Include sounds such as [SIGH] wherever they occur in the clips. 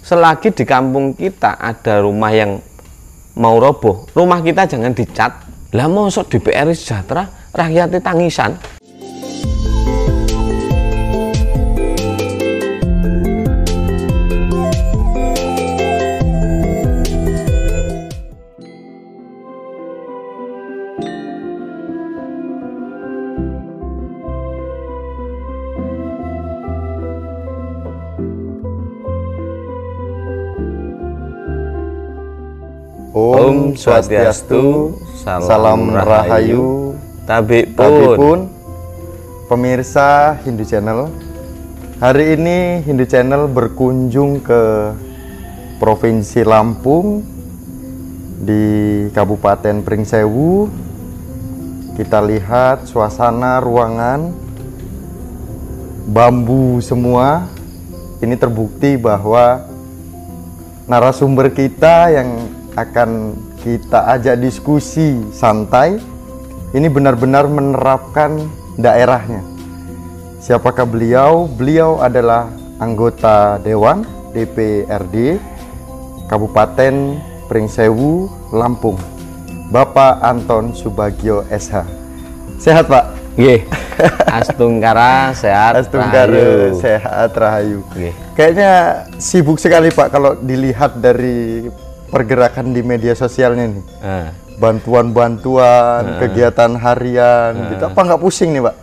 selagi di kampung kita ada rumah yang mau roboh, rumah kita jangan dicat. Lah mosok DPR sejahtera, rakyatnya tangisan. Swastiastu, Salam Rahayu, Tabi Tapi pun. pun pemirsa Hindu Channel. Hari ini Hindu Channel berkunjung ke Provinsi Lampung di Kabupaten Pringsewu. Kita lihat suasana ruangan bambu semua. Ini terbukti bahwa narasumber kita yang akan kita ajak diskusi santai ini benar-benar menerapkan daerahnya. Siapakah beliau? Beliau adalah anggota Dewan DPRD Kabupaten Pringsewu, Lampung. Bapak Anton Subagio SH. Sehat, Pak? Nggih. Astungkara sehat. Astungkara rahayu. sehat rahayu. Kayaknya sibuk sekali Pak kalau dilihat dari pergerakan di media sosialnya nih. Ah, Bantuan-bantuan, kegiatan harian, gitu. Apa nggak pusing nih Pak?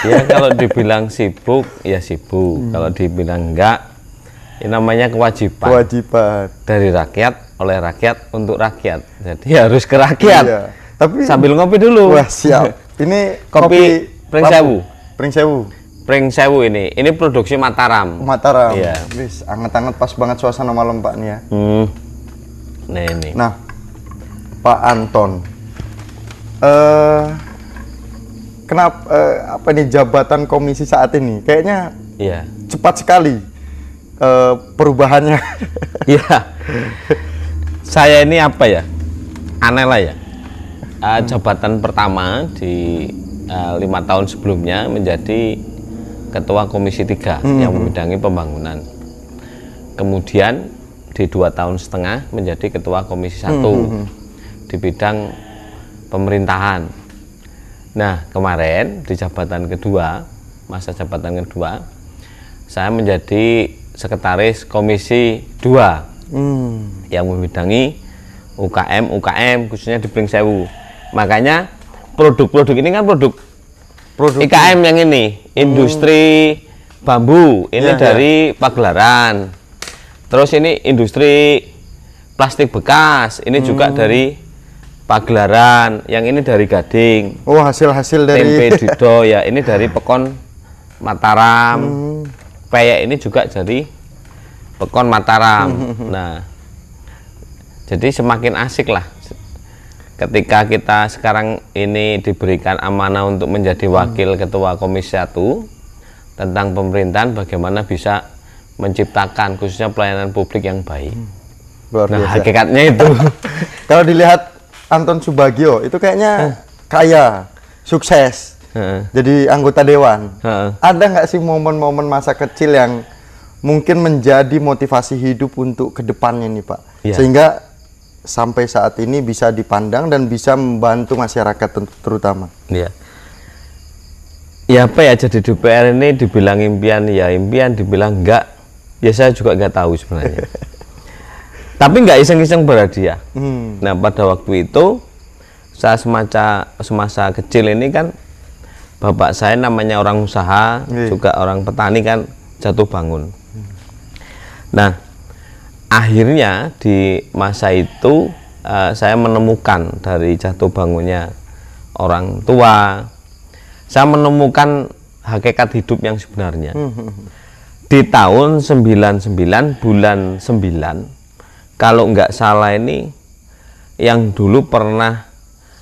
ya [LAUGHS] kalau dibilang sibuk ya sibuk. Hmm. Kalau dibilang enggak, ini namanya kewajiban Kewajiban. dari rakyat oleh rakyat untuk rakyat. Jadi [LAUGHS] harus ke rakyat. Iya. Tapi Sambil ngopi dulu. wah siap. Ini [LAUGHS] Kopi kopi Pringsewu. Lampung. Pringsewu. Pring Sewu ini. Ini produksi Mataram. Mataram. Iya. Wis, anget-anget pas banget suasana malam Pak nih ya. Hmm. Nah ini. Nah, Pak Anton, eh kenapa eh, apa nih jabatan komisi saat ini? Kayaknya Iya. cepat sekali eh, perubahannya. Iya. Saya ini apa ya? Aneh lah ya. Eh, jabatan pertama di eh, lima tahun sebelumnya menjadi ketua komisi 3 yang membidangi pembangunan. Kemudian di dua tahun setengah menjadi ketua komisi satu di bidang pemerintahan. Nah kemarin di jabatan kedua masa jabatan kedua saya menjadi sekretaris komisi 2 Hmm. yang membidangi UKM UKM khususnya di Pringsewu. Makanya produk-produk ini kan produk Produk IKM yang ini, industri bambu ini Iya, dari Pagelaran. Terus ini industri plastik bekas, ini juga dari Pagelaran, yang ini dari Gading. Oh hasil-hasil dari Tempe [LAUGHS] Dido ya, ini dari Pekon Mataram. Peyek ini juga dari Pekon Mataram. Nah, jadi semakin asik lah ketika kita sekarang ini diberikan amanah untuk menjadi wakil ketua komisi 1 tentang pemerintahan bagaimana bisa menciptakan khususnya pelayanan publik yang baik. luar Nah, hakikatnya itu. [LAUGHS] Kalau dilihat Anton Subagio itu kayaknya kaya, sukses. Heeh. Jadi anggota dewan. Heeh. Ada nggak sih momen-momen masa kecil yang mungkin menjadi motivasi hidup untuk ke depannya nih Pak? Iya. Sehingga sampai saat ini bisa dipandang dan bisa membantu masyarakat ter- terutama. Iya. Ya apa ya jadi DPR ini dibilang impian ya impian, dibilang enggak ya saya juga enggak tahu sebenarnya. Tapi enggak iseng-iseng berhadiah. Hmm. Nah pada waktu itu saya semasa semasa kecil ini kan bapak saya namanya orang usaha Iya. juga orang petani kan jatuh bangun. Nah akhirnya di masa itu eh, saya menemukan dari jatuh bangunnya orang tua, saya menemukan hakikat hidup yang sebenarnya. Di tahun 99 bulan 9 kalau nggak salah ini yang dulu pernah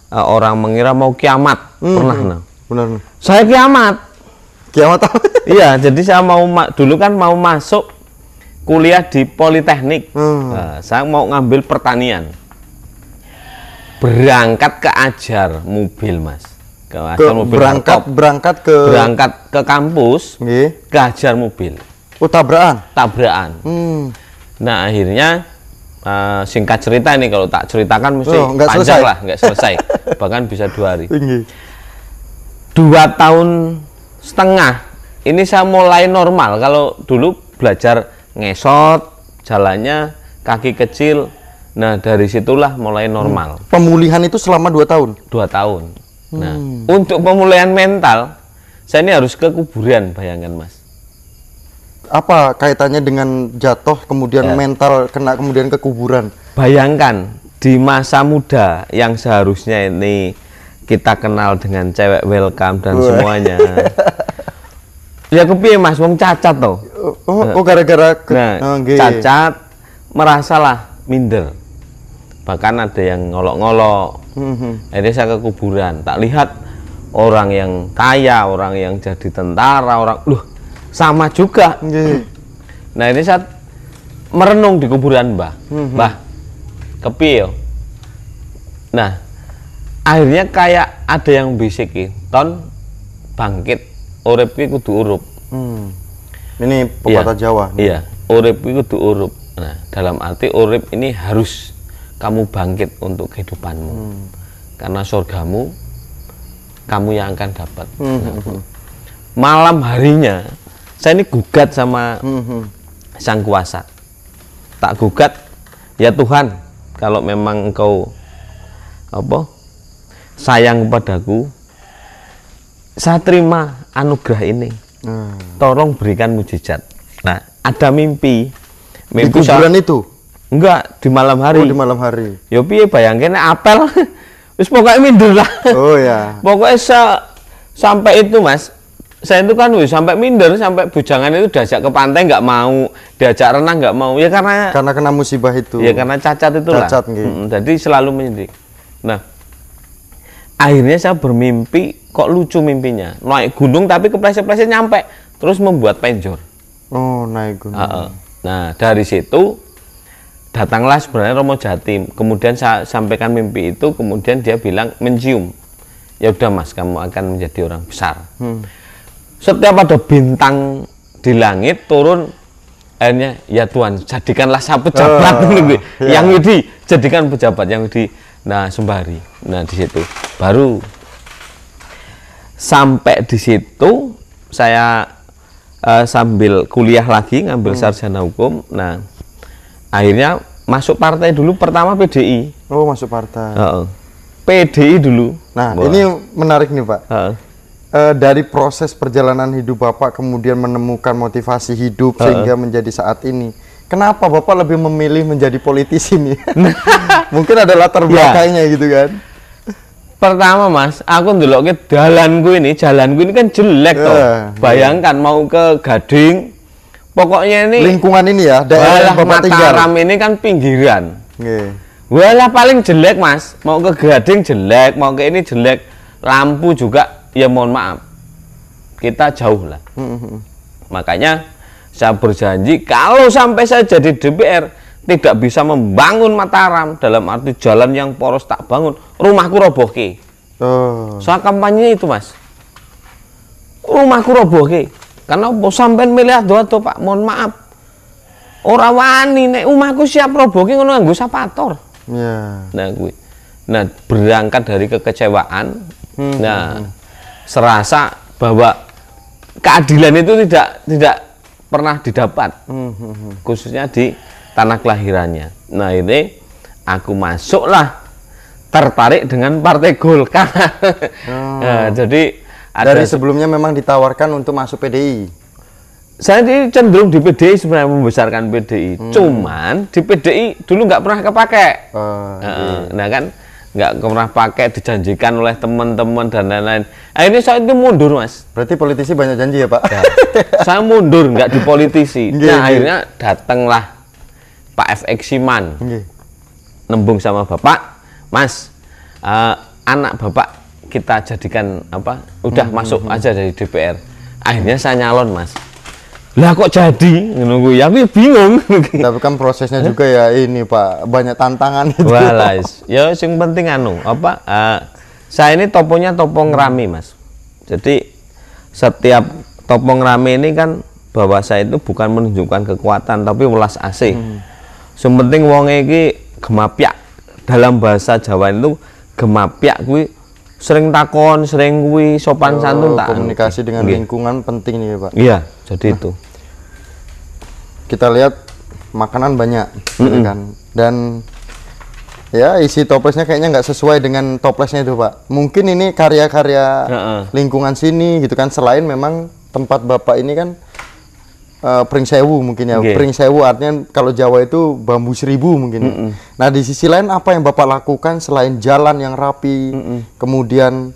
eh, orang mengira mau kiamat pernah nah. Benar. Saya kiamat. Kiamat apa? [LAUGHS] Iya, jadi saya mau ma- dulu kan mau masuk kuliah di Politeknik. Hmm. Nah, saya mau ngambil pertanian. Berangkat ke ajar mobil, Mas. Ke Ke, mobil berangkat berangkat ke berangkat ke kampus, Nggih. ke ajar mobil, Oh, tabrakan. tabrakan. Hmm. Nah akhirnya eh, singkat cerita ini kalau tak ceritakan mesti Oh, panjang selesai. lah, nggak selesai. [LAUGHS] Bahkan bisa dua hari. Tinggi. Dua tahun setengah ini saya mulai normal. Kalau dulu belajar ngesot, jalannya kaki kecil. Nah dari situlah mulai normal. Pemulihan itu selama dua tahun. Dua tahun. Nah untuk pemulihan mental, saya ini harus ke kuburan bayangkan mas. Apa kaitannya dengan jatuh kemudian Ya. mental kena kemudian ke kuburan? Bayangkan di masa muda yang seharusnya ini kita kenal dengan cewek welcome dan semuanya. [LAUGHS] ya kepiye Mas wong cacat toh. Oh, oh, oh, gara-gara ke- Nah, oh, nggih. cacat merasalah minder. Bahkan ada yang ngolok-ngolok. Mhm. Akhirnya saya ke kuburan, tak lihat orang yang kaya, orang yang jadi tentara, orang loh sama juga. Nggih. Nah ini saat merenung di kuburan Mbah, Mbah, kepiye yo? Nah, akhirnya kayak ada yang bisikin, ton bangkit, urip kudu urup. Hmm. Ini pepatah Iya. Jawa. Iya, urip kudu urup. Nah, dalam arti urip ini harus kamu bangkit untuk kehidupanmu. Karena surgamu kamu yang akan dapat. Nah, malam harinya saya ini gugat sama Mhm. sang kuasa tak gugat ya Tuhan kalau memang engkau apa sayang kepadaku saya terima anugerah ini Nah, tolong berikan mujizat nah ada mimpi di mimpi saya- kuburan itu. enggak di malam hari Oh, di malam hari. ya piye bayangin apel [LAUGHS] wis pokoknya minder lah Oh [LAUGHS] ya. pokoknya sa- sampai itu mas saya itu kan wis sampai minder sampai bujangan itu diajak ke pantai nggak mau diajak renang nggak mau ya karena Karena kena musibah itu. ya karena cacat itu lah Cacat, nggih. Mm, jadi selalu menyedih nah akhirnya saya bermimpi kok lucu mimpinya naik gunung tapi kepleset-pleset nyampe terus membuat penjor Oh, naik gunung. Heeh. nah dari situ datanglah sebenarnya Romo Jatim kemudian saya sampaikan mimpi itu kemudian dia bilang mencium ya udah mas kamu akan menjadi orang besar Hmm. Setiap ada bintang di langit turun akhirnya ya Tuhan jadikanlah saya pejabat Oh, [LAUGHS] gitu. ya. yang ini jadikan pejabat yang di nah sembari nah di situ baru sampai di situ saya eh, sambil kuliah lagi ngambil Hmm. sarjana hukum nah akhirnya masuk partai dulu pertama PDI Oh, masuk partai. Heeh. PDI dulu Nah, Wah. ini menarik nih, Pak. Heeh. Eh, dari proses perjalanan hidup Bapak kemudian menemukan motivasi hidup sehingga menjadi saat ini. Kenapa Bapak lebih memilih menjadi politisi nih? [LAUGHS] Mungkin ada latar Ya. belakangnya gitu kan. Pertama mas, aku ndelok ke jalanku ini, jalanku ini kan jelek Ya, toh. iya. Bayangkan mau ke Gading, pokoknya ini Lingkungan ini ya, daerah Bapak tinggal. Mataram ini kan pinggiran. Nggih. Walah paling jelek mas, mau ke Gading jelek, mau ke ini jelek, lampu juga ya mohon maaf, kita jauh lah. Mhm. Makanya saya berjanji kalau sampai saya jadi DPR tidak bisa membangun Mataram dalam arti jalan yang poros tak bangun, rumahku roboh ke. Oh. Soal kampanye itu mas. Rumahku roboh ke Karena apa? Sampean milih ado pak. Mohon maaf. Orang wani. Nek rumahku siap roboh ke ngono nganggo sapator. Ya. Nah gue Nah berangkat dari kekecewaan. Hmm, Nah Serasa bahwa Keadilan itu tidak Tidak pernah didapat Hmm, hmm, hmm. khususnya di tanah kelahirannya. Nah ini aku masuklah tertarik dengan Partai Golkar. [LAUGHS] Nah, jadi ada Oh. Dari sebelumnya memang ditawarkan untuk masuk PDI. saya ini cenderung di PDI sebenarnya membesarkan PDI. Hmm. Cuman di PDI dulu nggak pernah kepake. Eh, Heeh, nah kan nggak pernah pakai dijanjikan oleh teman-teman dan lain-lain. Akhirnya saya itu mundur mas. berarti politisi banyak janji ya, Pak? Ya, [LAUGHS] saya mundur nggak di politisi. Nah akhirnya datanglah Pak FX Siman. Nembung sama bapak, Mas, eh, anak bapak kita jadikan apa? Udah Hmm, masuk aja dari DPR. Akhirnya saya nyalon, Mas. Lah kok jadi? Nunggu ya, aku bingung. Tapi kan prosesnya juga ya ini, Pak, banyak tantangan itu. Walah, is. ya yang penting anu apa? eh, saya ini toponya topo ngerami, Mas. Jadi setiap topo ngerami ini kan bahwa saya itu bukan menunjukkan kekuatan tapi welas asih. Sementing wong iki gemapyak. Dalam bahasa Jawa itu gemapyak kuwi sering takon, sering kuwi sopan santun tak. Oh, komunikasi dengan Nggih. lingkungan penting nih Pak Iya, jadi itu. Kita lihat makanan banyak gitu kan? Dan ya isi toplesnya kayaknya nggak sesuai dengan toplesnya itu pak. Mungkin ini karya-karya Heeh. lingkungan sini gitu kan selain memang tempat bapak ini kan eh, pring sewu mungkin ya. Oke. pring sewu artinya kalau Jawa itu bambu seribu mungkin nah di sisi lain apa yang bapak lakukan selain jalan yang rapi kemudian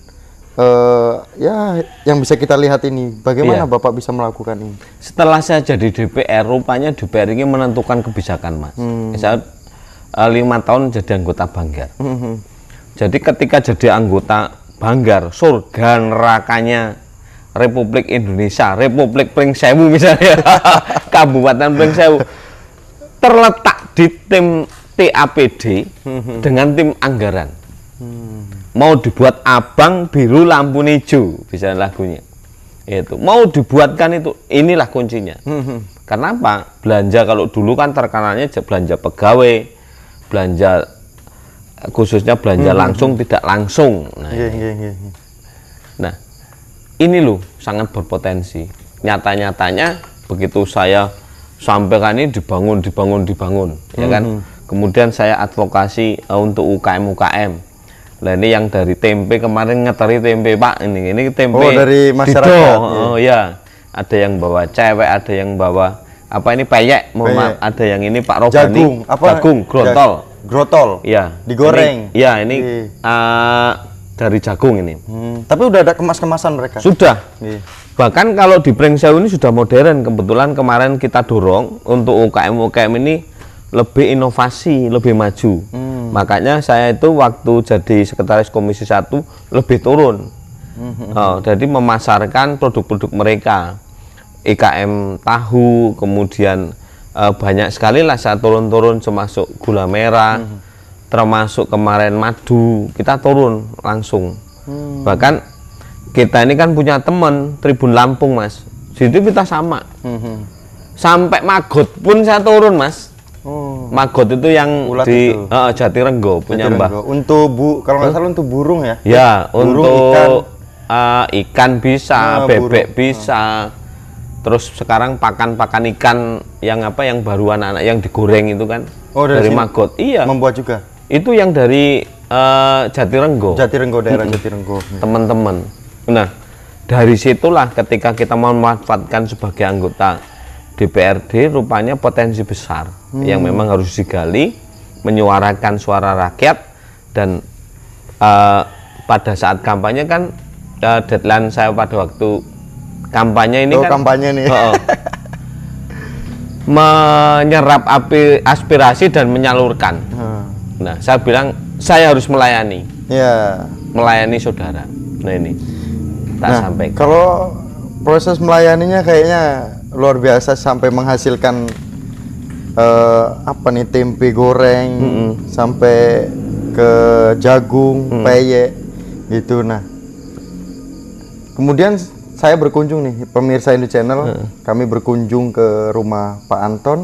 eh, ya yang bisa kita lihat ini bagaimana Iya. bapak bisa melakukan ini Setelah saya jadi DPR, rupanya DPR ini menentukan kebijakan, Mas. Hmm. Saya eh, lima tahun jadi anggota Banggar. Jadi ketika jadi anggota Banggar, surga nerakanya Republik Indonesia, Republik Pring Sewu misalnya, [LAUGHS] Kabupaten Pring Sewu, terletak di tim TAPD dengan tim anggaran. Mau dibuat abang, biru, lampu hijau, bisa lagunya. Itu mau dibuatkan itu, inilah kuncinya. Kenapa? Belanja kalau dulu kan terkenalnya belanja pegawai, belanja eh, khususnya belanja langsung tidak langsung. Nah, nggih, nggih, nggih. Nah, ini loh sangat berpotensi. Nyata-nyatanya begitu saya sampaikan ini dibangun, dibangun, dibangun, ya kan. Kemudian saya advokasi eh, untuk UKM UKM. Nah ini yang dari tempe kemarin ngeteri tempe pak ini ini tempe. Oh, dari masyarakat, Dido. iya. Oh ya, ada yang bawa cewek, ada yang bawa apa ini peyek, mohon maaf, ada yang ini Pak Robani, jagung apa jagung, grontol. Ja- grotol Iya. digoreng Ini- Iya, ini Iya. eh, dari jagung ini. Hmm, tapi udah ada kemas-kemasan mereka Sudah. Iya. Bahkan kalau di Prengseu ini sudah modern. Kebetulan kemarin kita dorong untuk UKM-UKM ini lebih inovasi, lebih maju. Makanya saya itu waktu jadi sekretaris Komisi 1 lebih turun. Oh, jadi memasarkan produk-produk mereka. IKM tahu, kemudian eh, banyak sekali lah saya turun-turun termasuk gula merah, termasuk kemarin madu, kita turun langsung. Bahkan kita ini kan punya teman Tribun Lampung mas situ kita sama Mhm. sampai Magot pun saya turun mas oh. Magot itu yang Ulat di itu. eh, Jatirenggo punya mbah. untuk bu kalau nggak salah untuk burung ya? Ya Burung, untuk eh, ikan bisa Ah, bebek bisa. Terus sekarang pakan-pakan ikan yang apa yang baru anak-anak yang digoreng itu kan Oh, dari sini? Magot. Iya. Membuat juga? Itu yang dari eh, Jatirenggo Jatirenggo daerah Jatirenggo teman-teman. Nah, dari situlah ketika kita memanfaatkan sebagai anggota DPRD, rupanya potensi besar yang memang harus digali, menyuarakan suara rakyat dan eh, pada saat kampanye kan eh, deadline saya pada waktu kampanye ini oh kan kampanye nih Heeh. [LAUGHS] menyerap api aspirasi dan menyalurkan. Hmm. Nah, saya bilang saya harus melayani ya melayani saudara. Nah ini tak nah sampaikan. kalau proses melayaninya kayaknya luar biasa sampai menghasilkan eh, apa nih tempe goreng sampai ke jagung Mm. peyek gitu. Nah kemudian saya berkunjung nih pemirsa Indo Channel. Kami berkunjung ke rumah Pak Anton.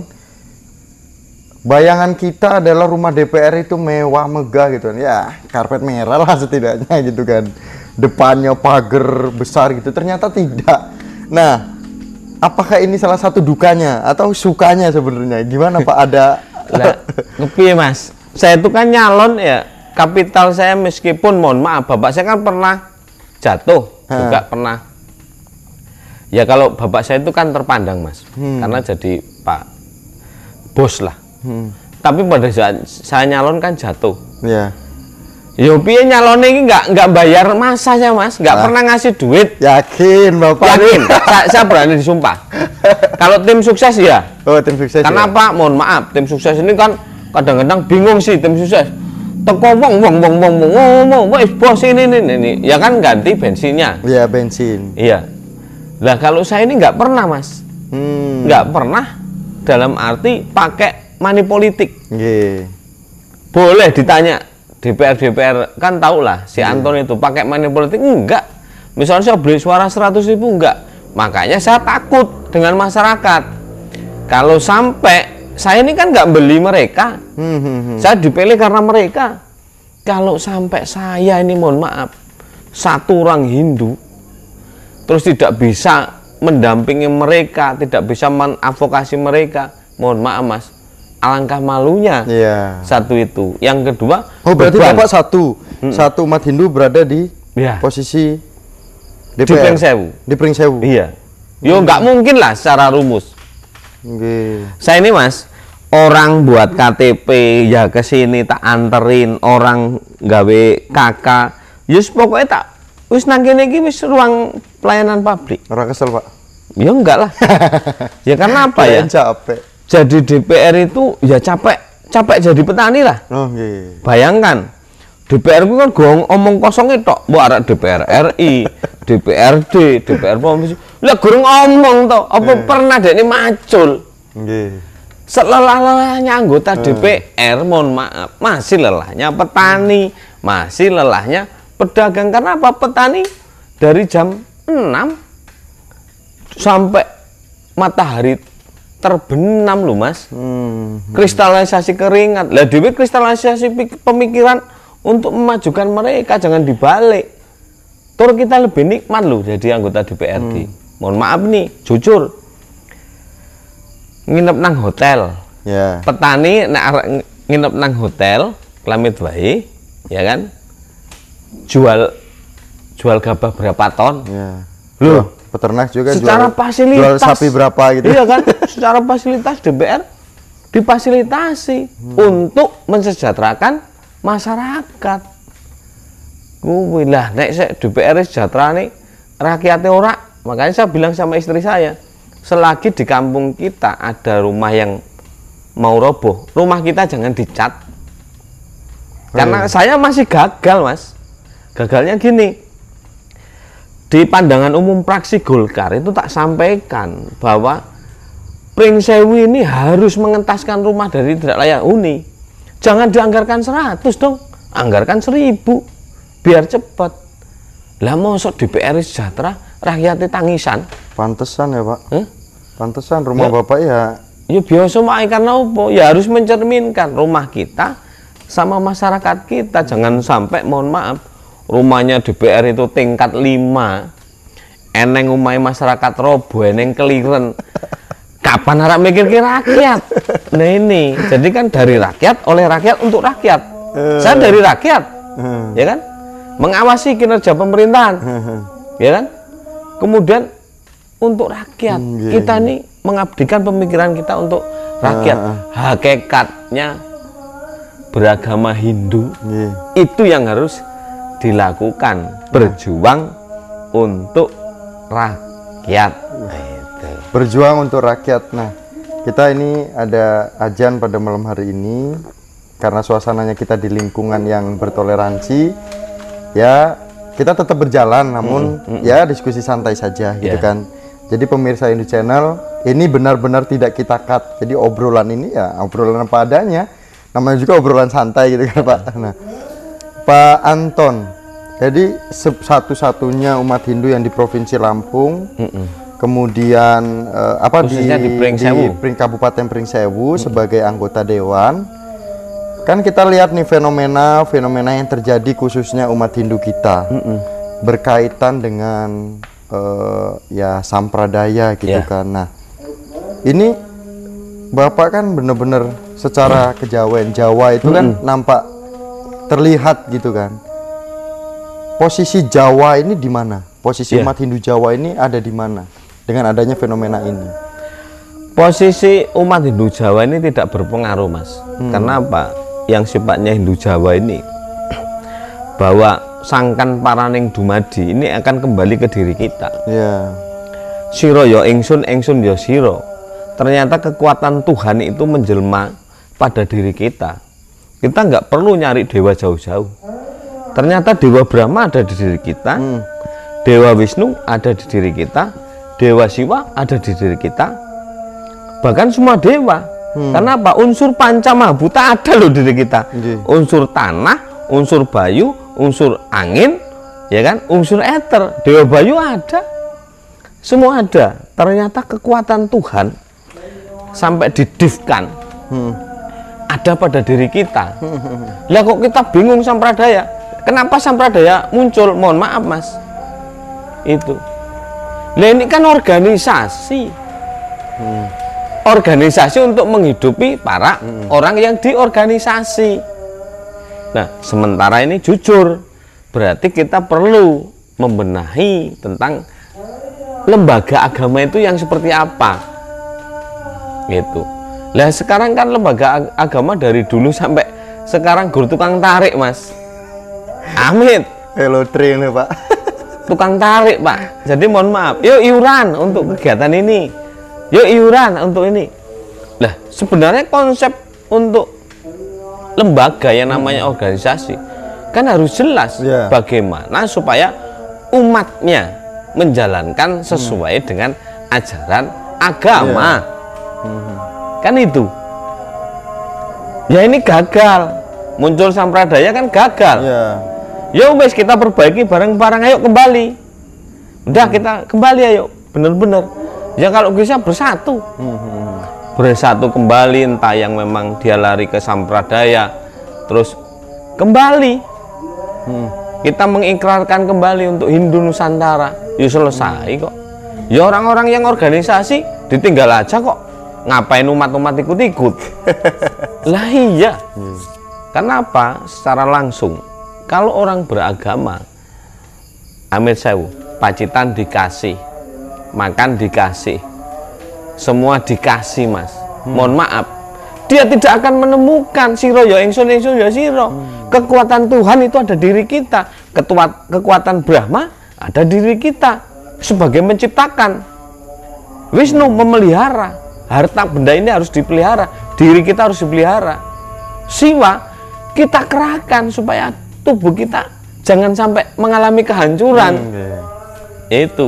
Bayangan kita adalah rumah DPR itu mewah megah gitu kan. Ya karpet merah lah setidaknya gitu kan. Depannya pagar besar gitu. Ternyata tidak. Nah apakah ini salah satu dukanya atau sukanya sebenarnya gimana Pak ada Lah, kepiye Mas? Saya itu kan nyalon ya, kapital saya meskipun mohon maaf Bapak saya kan pernah jatuh, juga pernah. Ya kalau Bapak saya itu kan terpandang Mas, karena jadi Pak bos lah. Hmm, Tapi pada saat saya nyalon kan jatuh. ya Yo piye nyalone iki enggak enggak bayar masa ya Mas, enggak nah. pernah ngasih duit. Yakin Bapak? Yakin. saya, saya berani disumpah. Kalau tim sukses ya. Oh, tim sukses. Kenapa? Ya. Mohon maaf, tim sukses ini kan kadang-kadang bingung sih tim sukses. Teko wong wong wong wong wong wong wong bos ini ini ini. Ya kan ganti bensinnya. Iya, bensin. Iya. Lah kalau saya ini enggak pernah, Mas. Hmm. Enggak pernah dalam arti pakai money politik. Nggih. Boleh ditanya DPR DPR kan tau lah si Anton itu pakai money politik enggak. Misalnya saya beli suara 100 ribu enggak. Makanya saya takut dengan masyarakat. Kalau sampai saya ini kan nggak beli mereka Hmm, hmm, hmm. saya dipilih karena mereka kalau sampai saya ini mohon maaf satu orang Hindu terus tidak bisa mendampingi mereka tidak bisa mengadvokasi mereka mohon maaf mas alangkah malunya Iya. satu itu yang kedua Oh berarti beban. bapak satu, satu umat Hindu berada di Ya. posisi di DPR. Pringsewu Di Pringsewu. iya yo nggak mungkin lah secara rumus Nggih. saya ini mas orang buat KTP ya ke sini tak anterin orang gawe kakak yus pokoknya tak wis nang kene iki wis ruang pelayanan publik Ora kesel pak. ya enggak lah [LAUGHS] ya karena apa ya capek. Jadi DPR itu ya capek capek jadi petani lah Oh nggih. bayangkan DPR itu kan gong omong kosong itu bu arek DPR RI [LAUGHS] DPRD DPR komisi lah gurung ngomong toh apa pernah dek ini macul Nggih. Selelah-lelahnya anggota DPR, mohon maaf, masih lelahnya petani, masih lelahnya pedagang. Karena apa? Petani dari jam 6 sampai matahari terbenam loh mas. Hmm. Kristalisasi keringat. Lah dewi kristalisasi pemikiran untuk memajukan mereka, jangan dibalik. Tur kita lebih nikmat loh jadi anggota DPRD. Mohon maaf nih, jujur. Nginep nang hotel, Ya. petani ng- nginep nang hotel klamit wae ya kan jual jual gabah berapa ton Ya. Loh, Peternak juga secara jual, fasilitas. jual sapi berapa gitu. iya kan? [LAUGHS] Secara fasilitas DPR difasilitasi untuk mensejahterakan masyarakat. Kuwi lah nek sik DPR sejahtera nih rakyatnya ora. Makanya saya bilang sama istri saya selagi di kampung kita ada rumah yang mau roboh rumah kita jangan dicat. Karena saya masih gagal mas. Gagalnya gini di pandangan umum praksi Golkar itu tak sampaikan bahwa Pringsewu ini harus mengentaskan rumah dari tidak layak huni. Jangan dianggarkan 100 dong, anggarkan 1000 biar cepat. Lah mosok DPR sejahtera rakyatnya tangisan. Pantesan ya pak. Hah? Pantesan rumah Ya. bapak ya. Ya biasa wae karena apa? Ya harus mencerminkan rumah kita sama masyarakat kita. Jangan sampai mohon maaf rumahnya DPR itu tingkat 5. Eneng umai masyarakat robo, eneng keliren. Kapan harap mikir ke rakyat? Nah ini, jadi kan dari rakyat, oleh rakyat untuk rakyat. Saya dari rakyat, ya kan? Mengawasi kinerja pemerintahan, ya kan? Kemudian untuk rakyat, Hmm, iya, kita ini mengabdikan pemikiran kita untuk rakyat. Hakikatnya beragama Hindu Nggih. itu yang harus dilakukan, berjuang untuk rakyat. Nah, itu. Berjuang untuk rakyat. Nah, kita ini ada ajan pada malam hari ini karena suasananya kita di lingkungan yang bertoleransi. Ya, kita tetap berjalan namun ya diskusi santai saja gitu Ya. kan. Jadi pemirsa Indo Channel, ini benar-benar tidak kita cut. Jadi obrolan ini ya obrolan apa adanya. Namanya juga obrolan santai gitu kan, Pak. Nah, Pak Anton. Jadi satu-satunya umat Hindu yang di Provinsi Lampung. Kemudian eh, apa Khususnya di Pringsewu. Pring- Kabupaten Pringsewu sebagai anggota dewan. Kan kita lihat nih fenomena fenomena yang terjadi khususnya umat Hindu kita. Berkaitan dengan eh, ya sampradaya gitu Ya. kan. Nah ini bapak kan bener-bener secara kejawen Jawa itu kan nampak terlihat gitu kan posisi Jawa ini di mana posisi Ya. umat Hindu Jawa ini ada di mana dengan adanya fenomena ini Posisi umat Hindu Jawa ini tidak berpengaruh, Mas. Karena apa? Yang sifatnya Hindu Jawa ini [CLEARS THROAT] bahwa sangkan paraning dumadi ini akan kembali ke diri kita. ya Siro yo ingsun, ingsun yo siro. Ternyata kekuatan Tuhan itu menjelma pada diri kita. Kita nggak perlu nyari dewa jauh-jauh. Ternyata dewa Brahma ada di diri kita, dewa Wisnu ada di diri kita, dewa Siwa ada di diri kita, bahkan semua dewa. Karena apa? Unsur panca mahabuta ada loh di diri kita. Unsur tanah, unsur bayu, unsur angin, ya kan? Unsur eter, dewa bayu ada. Semua ada. Ternyata kekuatan Tuhan sampai didifkan ada pada diri kita. Lah kok kita bingung sampradaya? Kenapa sampradaya muncul? Mohon maaf mas, itu. Lah ini kan organisasi. Organisasi untuk menghidupi para orang yang diorganisasi. Nah, sementara ini jujur, berarti kita perlu membenahi tentang lembaga agama itu yang seperti apa. Gitu. Lah sekarang kan lembaga ag- agama dari dulu sampai sekarang guru tukang tarik, Mas. Amit, Hello train ya pak. [LAUGHS] tukang tarik, Pak. Jadi mohon maaf, yuk iuran untuk kegiatan ini. Yuk iuran untuk ini. Lah, sebenarnya konsep untuk lembaga yang namanya organisasi kan harus jelas Iya. bagaimana supaya umatnya menjalankan sesuai dengan ajaran agama. Kan itu. Ya ini gagal. Muncul sampradaya kan gagal. Iya. Ya wes kita perbaiki bareng-bareng ayo kembali. Udah kita kembali ayo bener-bener. Ya kalau bisa bersatu. Bersatu kembali entah yang memang dia lari ke sampradaya terus kembali. Kita mengikrarkan kembali untuk Hindu Nusantara. Ya selesai kok. Ya orang-orang yang organisasi ditinggal aja kok. Ngapain umat-umat ikut-ikut? [LAUGHS] lah iya. Kenapa? Secara langsung, kalau orang beragama, Amir Sewu, pacitan dikasih, makan dikasih, semua dikasih mas. Mohon maaf, dia tidak akan menemukan siro ya ingsun ingsun ya siro. Kekuatan Tuhan itu ada diri kita, Ketua- kekuatan Brahma ada diri kita sebagai menciptakan. Wisnu memelihara, harta benda ini harus dipelihara, diri kita harus dipelihara. Siwa kita kerahkan supaya tubuh kita jangan sampai mengalami kehancuran. Oke. Itu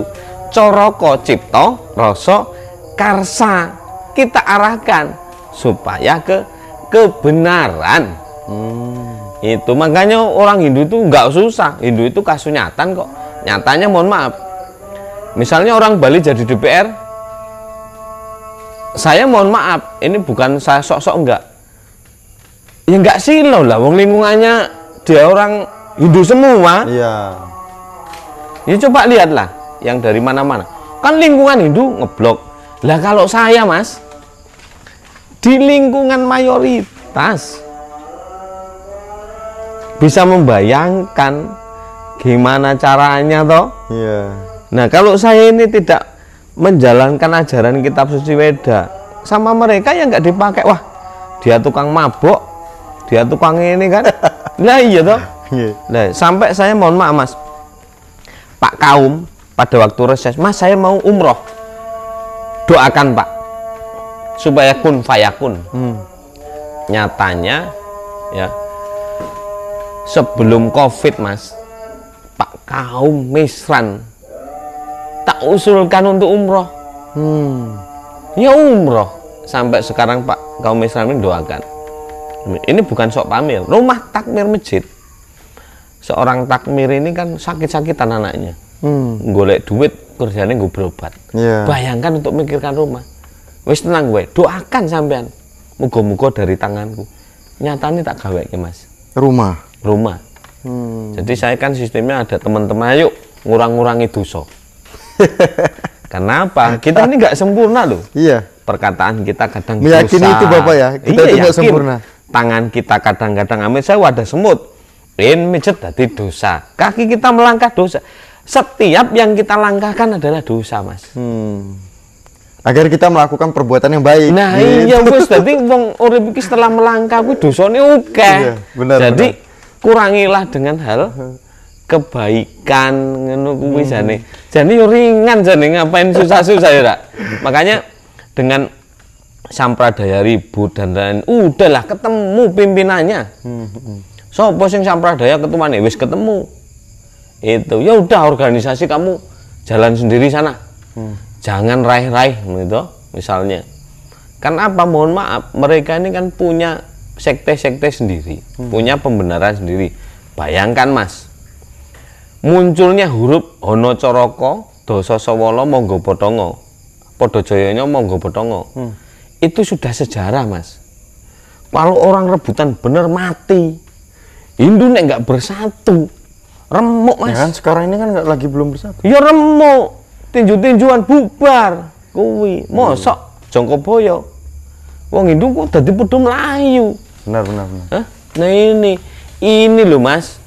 coroko cipto rasa karsa kita arahkan supaya ke kebenaran. Itu makanya orang Hindu itu nggak susah. Hindu itu kasunyatan kok. Nyatanya mohon maaf. Misalnya orang Bali jadi DPR, saya mohon maaf, ini bukan saya sok-sok enggak. Ya enggak silau lah, wong lingkungannya dia orang Hindu semua. Iya. Ya coba lihatlah yang dari mana-mana. Kan lingkungan Hindu ngeblok. Lah kalau saya Mas di lingkungan mayoritas bisa membayangkan gimana caranya toh. Iya. Nah, kalau saya ini tidak menjalankan ajaran kitab suci Weda sama mereka yang nggak dipakai, wah dia tukang mabok, dia tukang ini kan. [LAUGHS] Nah iya toh. Nah, sampai saya mohon maaf mas, Pak Kaum pada waktu reses, mas saya mau umroh, doakan Pak supaya kun fayakun. Hmm. Nyatanya ya sebelum COVID mas, Pak Kaum Misran tak usulkan untuk umroh, Hmm. ya umroh. Sampai sekarang Pak Kaum Misran ini doakan. Ini bukan sok pamir, rumah takmir masjid seorang takmir ini kan sakit-sakitan anaknya Hmm. golek duit kerjanya gue berobat Iya. bayangkan untuk mikirkan rumah wis tenang gue doakan sampean muga-muga dari tanganku nyatanya tak gawe ke mas Rumah. rumah Hmm. jadi saya kan sistemnya ada teman-teman ayo ngurang-ngurangi dosa kenapa kita ini nggak sempurna loh Iya. perkataan kita kadang Meyakini itu, Bapak, ya? Kita itu nggak yakin. sempurna. Tangan kita kadang-kadang amit saya wadah semut. In mijet dadi dosa. Kaki kita melangkah dosa. Setiap yang kita langkahkan adalah dosa, Mas. Hmm. Agar kita melakukan perbuatan yang baik. Nah, Gitu. iya [LAUGHS] wis dadi wong urip iki setelah melangkah kuwi dosane oke. Iya, benar, Jadi kurangilah dengan hal kebaikan ngono kuwi Hmm. jane. Jane yo ringan jane ngapain susah-susah ya, Rak? Makanya dengan sampradaya ribut dan lain udahlah ketemu pimpinannya. Hmm, Sopo sing sampradaya ketuane wis ketemu. Itu ya udah organisasi kamu jalan sendiri sana. Jangan raih-raih gitu misalnya. Kan apa mohon maaf mereka ini kan punya sekte-sekte sendiri, punya pembenaran sendiri. Bayangkan Mas, munculnya huruf Hono Coroko, Doso Sawolo, Monggo Potongo, Podo Joyonya, Monggo Potongo. Itu sudah sejarah Mas. kalau orang rebutan bener mati Hindu nek nggak bersatu remuk mas Ya kan sekarang ini kan nggak lagi belum bersatu. ya remuk tinju-tinjuan bubar kuwi mosok jongko boyo wong Hindu kok dadi padha mlayu Benar benar benar. Hah? nah ini ini loh mas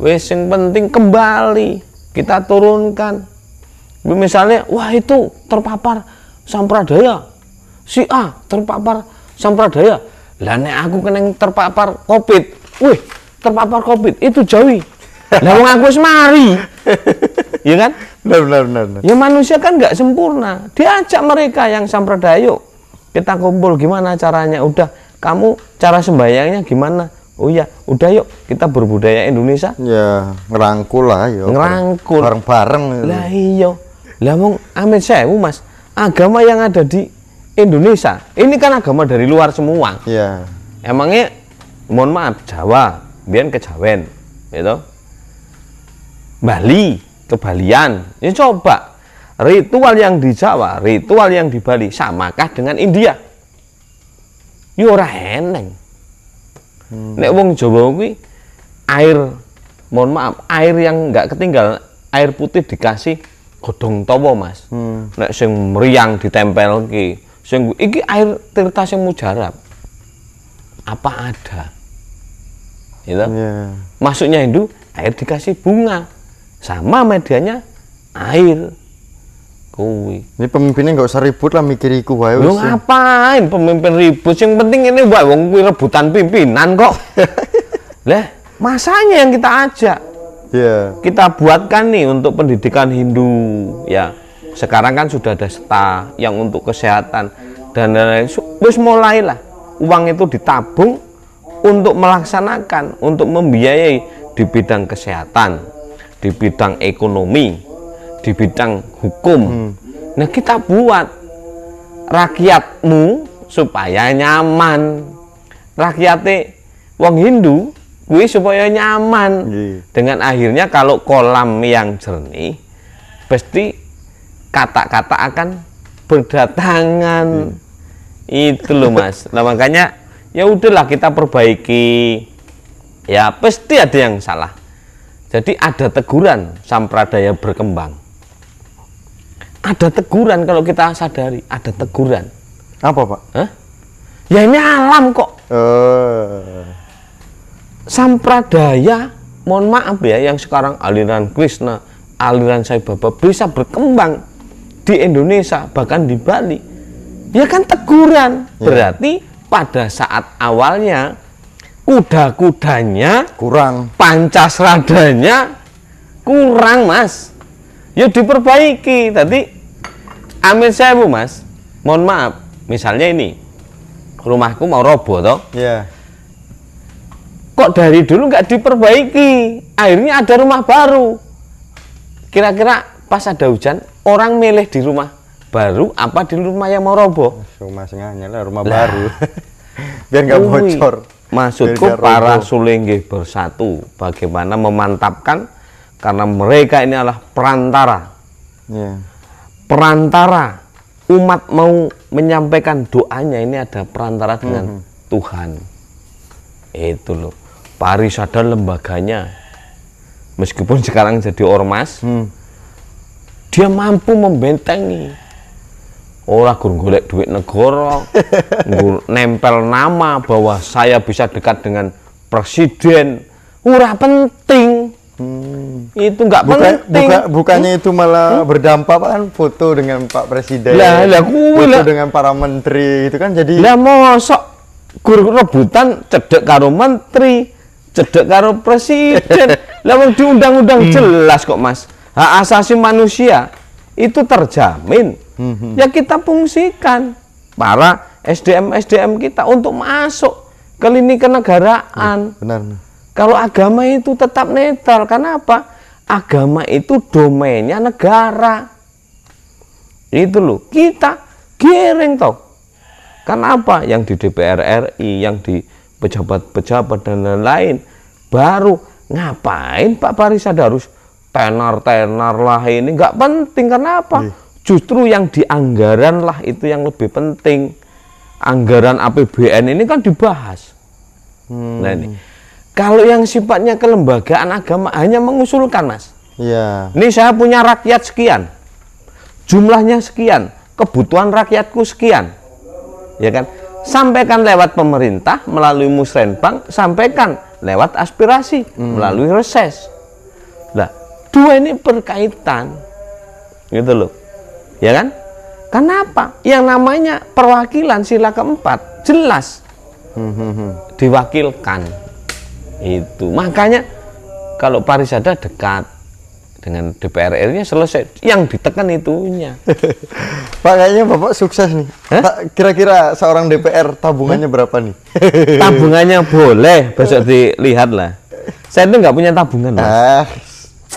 wes yang penting kembali kita turunkan misalnya wah itu terpapar sampradaya si A terpapar sampradaya lah nek aku kena terpapar covid wih terpapar covid itu jauhi lah wong aku wis mari [LAUGHS] ya kan Benar benar benar. benar. Ya manusia kan nggak sempurna. Diajak mereka yang sampradaya, yuk kita kumpul gimana caranya? Udah, kamu cara sembayangnya gimana? Oh iya, udah yuk kita berbudaya Indonesia. Ya ngerangkul lah ya. Ngerangkul. Bareng-bareng. gitu. Lah iya, lah mong amin sewu mas, agama yang ada di Indonesia ini kan agama dari luar semua. Ya. Emangnya, mohon maaf Jawa, biar kejawen, gitu. Bali, kebalian. Ya coba ritual yang di Jawa, ritual yang di Bali samakah dengan India? Ya ora eneng. Nek wong Jawa kuwi air mohon maaf, air yang nggak ketinggal, air putih dikasih godhong tawa, Mas. Nek sing meriang ditempel ki, sing iki air tirta sing mujarab. Apa ada? Gitu. Ya. Masuknya Hindu, air dikasih bunga. Sama medianya air. Kuwi. Ini pemimpinnya nggak usah ribut lah mikiriku wae Lu wis. ngapain pemimpin ribut? Yang penting ini wae wong kuwi rebutan pimpinan kok. [LAUGHS] Lah, masanya yang kita ajak. Ya. Kita buatkan nih untuk pendidikan Hindu ya. Sekarang kan sudah ada STA yang untuk kesehatan dan lain-lain. Wis mulailah uang itu ditabung untuk melaksanakan, untuk membiayai di bidang kesehatan, di bidang ekonomi, di bidang hukum. Nah, kita buat rakyatmu supaya nyaman. Rakyatnya wong Hindu kuwi supaya nyaman. Iya. Dengan akhirnya kalau kolam yang jernih pasti kata-kata akan berdatangan. Itu loh Mas. Nah, makanya ya udahlah kita perbaiki. Ya pasti ada yang salah. Jadi ada teguran sampradaya berkembang. Ada teguran kalau kita sadari, ada teguran. Apa pak? Hah? Ya ini alam kok. Eh. Sampradaya, mohon maaf ya, yang sekarang aliran Krishna, aliran Sai Baba bisa berkembang di Indonesia, bahkan di Bali. Ya kan teguran. Berarti pada saat awalnya kuda-kudanya kurang. pancasradanya kurang mas ya diperbaiki. Tadi amin saya bu mas mohon maaf. Misalnya ini rumahku mau roboh toh. Ya. kok dari dulu nggak diperbaiki? Akhirnya ada rumah baru. Kira-kira pas ada hujan orang milih di rumah baru apa di rumah yang mau roboh? Rumah singanya lah rumah baru. [LAUGHS] Biar nggak bocor. Maksudku para sulinggih bersatu bagaimana memantapkan karena mereka ini adalah perantara. Ya. perantara. Umat mau menyampaikan doanya ini ada perantara dengan Tuhan. Itu loh. Parisada lembaganya. Meskipun sekarang jadi ormas Hmm. dia mampu membentengi. Orang gur golek duit negara [LAUGHS] nempel nama bahwa saya bisa dekat dengan presiden. Ora penting itu nggak Bukan, penting buka, bukannya itu malah berdampak kan foto dengan Pak Presiden. Lah, lah, kuwi foto lah. dengan para menteri itu kan jadi Lah mosok guru rebutan cedek karo menteri, cedek karo presiden. [LAUGHS] Lah wong di undang-undang jelas kok, Mas. Hak asasi manusia itu terjamin. Ya kita fungsikan para SDM SDM kita untuk masuk ke lini kenegaraan. benar. Kalau agama itu tetap netral, karena apa? Agama itu domainnya negara. Itu loh, kita giring toh. Kenapa? Yang di DPR RI, yang di pejabat-pejabat dan lain-lain, baru ngapain Pak Parisada harus tenar-tenar lah ini nggak penting karena apa? Justru yang di anggaran lah itu yang lebih penting. anggaran APBN ini kan dibahas. Hmm. Nah ini, kalau yang sifatnya kelembagaan agama hanya mengusulkan mas. Iya. Ini saya punya rakyat sekian, jumlahnya sekian, kebutuhan rakyatku sekian, ya kan? Sampaikan lewat pemerintah melalui musrenbang, sampaikan lewat aspirasi melalui reses. Nah, dua ini berkaitan, gitu loh, ya kan? Kenapa? Yang namanya perwakilan sila keempat jelas Hmm, hmm, hmm. diwakilkan itu makanya kalau Parisada dekat dengan DPR RI-nya selesai yang ditekan itunya [LAUGHS] Pak kayaknya Bapak sukses nih. Hah? Kira-kira seorang DPR tabungannya berapa nih? [LAUGHS] tabungannya boleh besok [LAUGHS] dilihat lah saya itu nggak punya tabungan Mas. ah,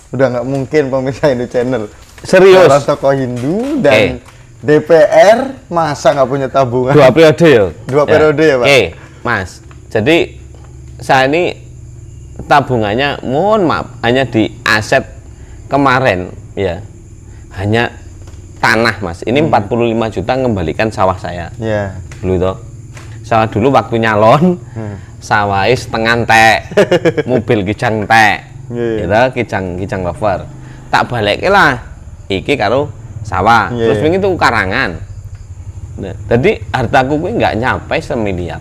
udah nggak mungkin pemirsa Hindu Channel. serius Orang tokoh Hindu Eh. dan DPR masa nggak punya tabungan? dua periode ya Dua periode ya, Pak? oke Mas jadi saya ini tabungannya mohon maaf hanya di aset kemarin ya hanya tanah Mas ini Hmm. 45 juta mengembalikan sawah saya Ya. dulu itu sawah dulu waktu nyalon Hmm. sawah setengah teh [LAUGHS] mobil kijang teh Iya. gitu kijang kijang lover tak balik lah iki karo sawah Iya. terus wingi itu karangan nah, jadi hartaku kuwi nggak nyampe semiliar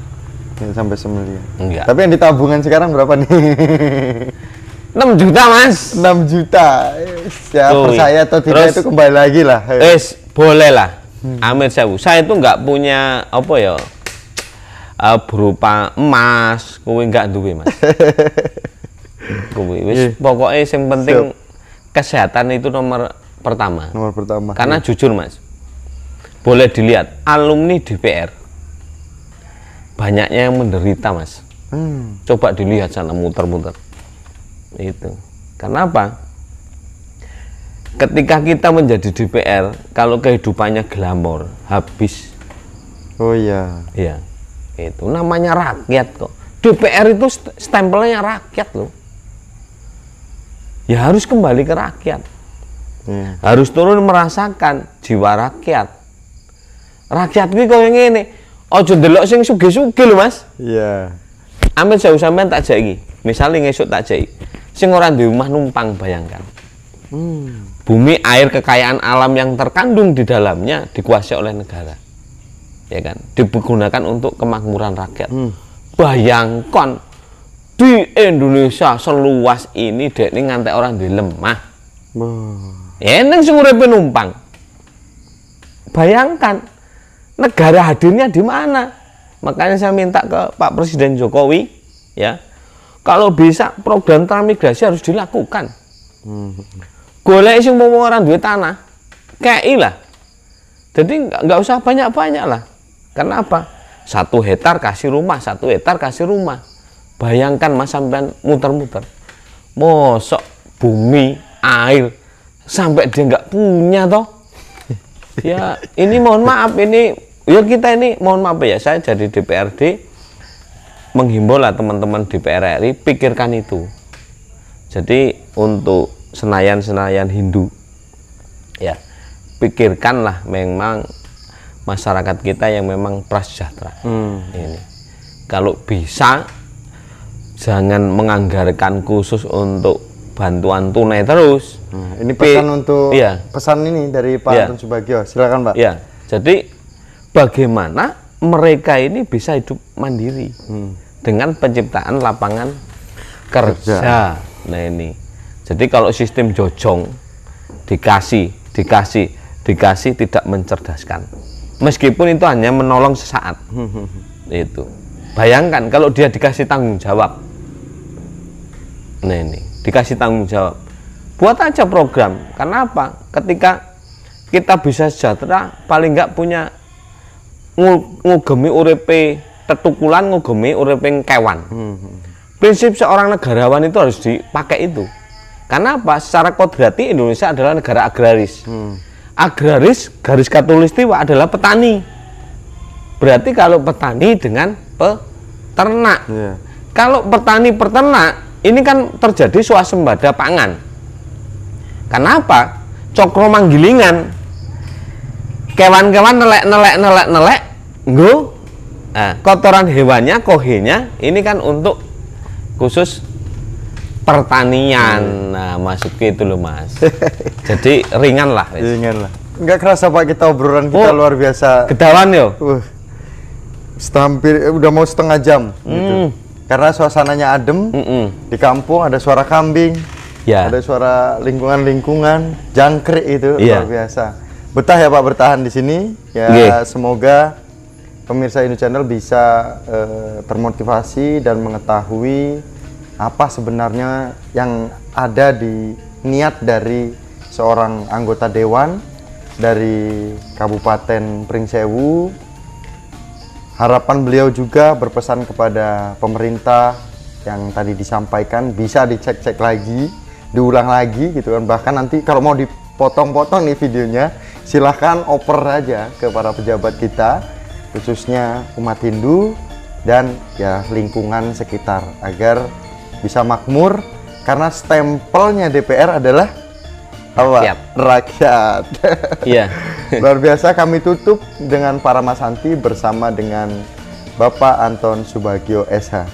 Sampai semiliar. enggak Tapi yang di tabungan sekarang berapa nih? [LAUGHS] 6 juta mas 6 juta. Ya, Tuh, percaya atau tidak terus- itu kembali lagi lah. es boleh lah Hmm. Amir sewu saya itu nggak punya apa ya eh, berupa emas kuwi nggak duwe mas [LAUGHS] kuwi wis Iya. pokoknya yang penting kesehatan itu nomor pertama Nomor pertama. karena jujur mas boleh dilihat alumni DPR banyaknya yang menderita mas. Hmm. coba dilihat sana muter-muter. Itu. Karena apa? Ketika kita menjadi DPR kalau kehidupannya glamor habis. Oh iya. ya itu namanya rakyat kok. DPR itu st- stempelnya rakyat loh. Ya harus kembali ke rakyat. Iya. harus turun merasakan jiwa rakyat. Rakyat gue kau yang ini ojo delok sing sugih-sugih lho mas Iya. Amin jauh sampean tak jagi. Misalnya ngesuk tak jagi. Sing ora di rumah numpang bayangkan. Hmm. Bumi, air, kekayaan alam yang terkandung di dalamnya dikuasai oleh negara. Ya kan? Digunakan untuk kemakmuran rakyat. Hmm. Bayangkan di Indonesia seluas ini dek ini ngantek orang di lemah. Wah. Eneng sing uripe numpang. Bayangkan negara hadirnya di mana? Makanya saya minta ke Pak Presiden Jokowi ya. Kalau bisa program transmigrasi harus dilakukan. Hmm. Golek sing mau orang duit tanah. Kei lah. Jadi nggak usah banyak-banyak lah. Karena apa? Satu hektar kasih rumah, satu hektar kasih rumah. Bayangkan mas sampean muter-muter. Mosok bumi, air, sampai dia nggak punya toh. Ya ini mohon maaf ini ya kita ini mohon maaf ya saya jadi DPRD menghimbau lah teman-teman DPR RI pikirkan itu. Jadi untuk senayan-senayan Hindu ya pikirkanlah memang masyarakat kita yang memang prasejahtera Hmm. ini kalau bisa jangan menganggarkan khusus untuk bantuan tunai terus Nah, ini pesan Pi- untuk iya. pesan ini dari Pak Iya. Anton Subagio. Silakan, Pak. ya jadi bagaimana mereka ini bisa hidup mandiri Hmm. dengan penciptaan lapangan kerja. Nah ini, jadi kalau sistem jojong dikasih, dikasih, dikasih tidak mencerdaskan. Meskipun itu hanya menolong sesaat. itu. Bayangkan kalau dia dikasih tanggung jawab. Nah ini, dikasih tanggung jawab. Buat aja program. Karena apa? Ketika kita bisa sejahtera, paling nggak punya ngugemi uripe tetukulan ngugemi uripe kewan. Prinsip seorang negarawan itu harus dipakai itu. Karena apa? Secara kodrati Indonesia adalah negara agraris. Agraris garis katulistiwa adalah petani. Berarti kalau petani dengan peternak. Iya. Kalau petani peternak ini kan terjadi swasembada pangan. Kenapa? Cokro manggilingan. Kewan-kewan nelek nelek nelek nelek, nggo Nah, kotoran hewannya, kohenya ini kan untuk khusus pertanian. Nah, masuk ke itu loh mas. [LAUGHS] Jadi ringan lah. Wis. Ringan lah. Nggak kerasa Pak kita obrolan kita Oh. luar biasa. Gedawan yo. Uh, hampir eh, udah mau setengah jam gitu. Hmm. Karena suasananya adem. Mm-mm. Di kampung ada suara kambing, Ya. ada suara lingkungan-lingkungan, jangkrik itu Iya. luar biasa. Betah ya Pak bertahan di sini. Ya semoga pemirsa Indo Channel bisa eh, termotivasi dan mengetahui apa sebenarnya yang ada di niat dari seorang anggota dewan dari Kabupaten Pringsewu harapan beliau juga berpesan kepada pemerintah yang tadi disampaikan bisa dicek-cek lagi, diulang lagi gitu kan. Bahkan nanti kalau mau dipotong-potong nih videonya, silahkan oper aja ke para pejabat kita, khususnya umat Hindu dan ya lingkungan sekitar agar bisa makmur karena stempelnya DPR adalah apa? Rakyat. Rakyat. [LAUGHS] Iya. Luar biasa kami tutup dengan para Mas Santi bersama dengan Bapak Anton Subagio SH.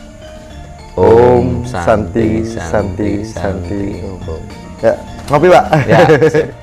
Om Santi Santi, Santi Santi, Santi. Santi. Ya, ngopi Pak. Ya. [LAUGHS]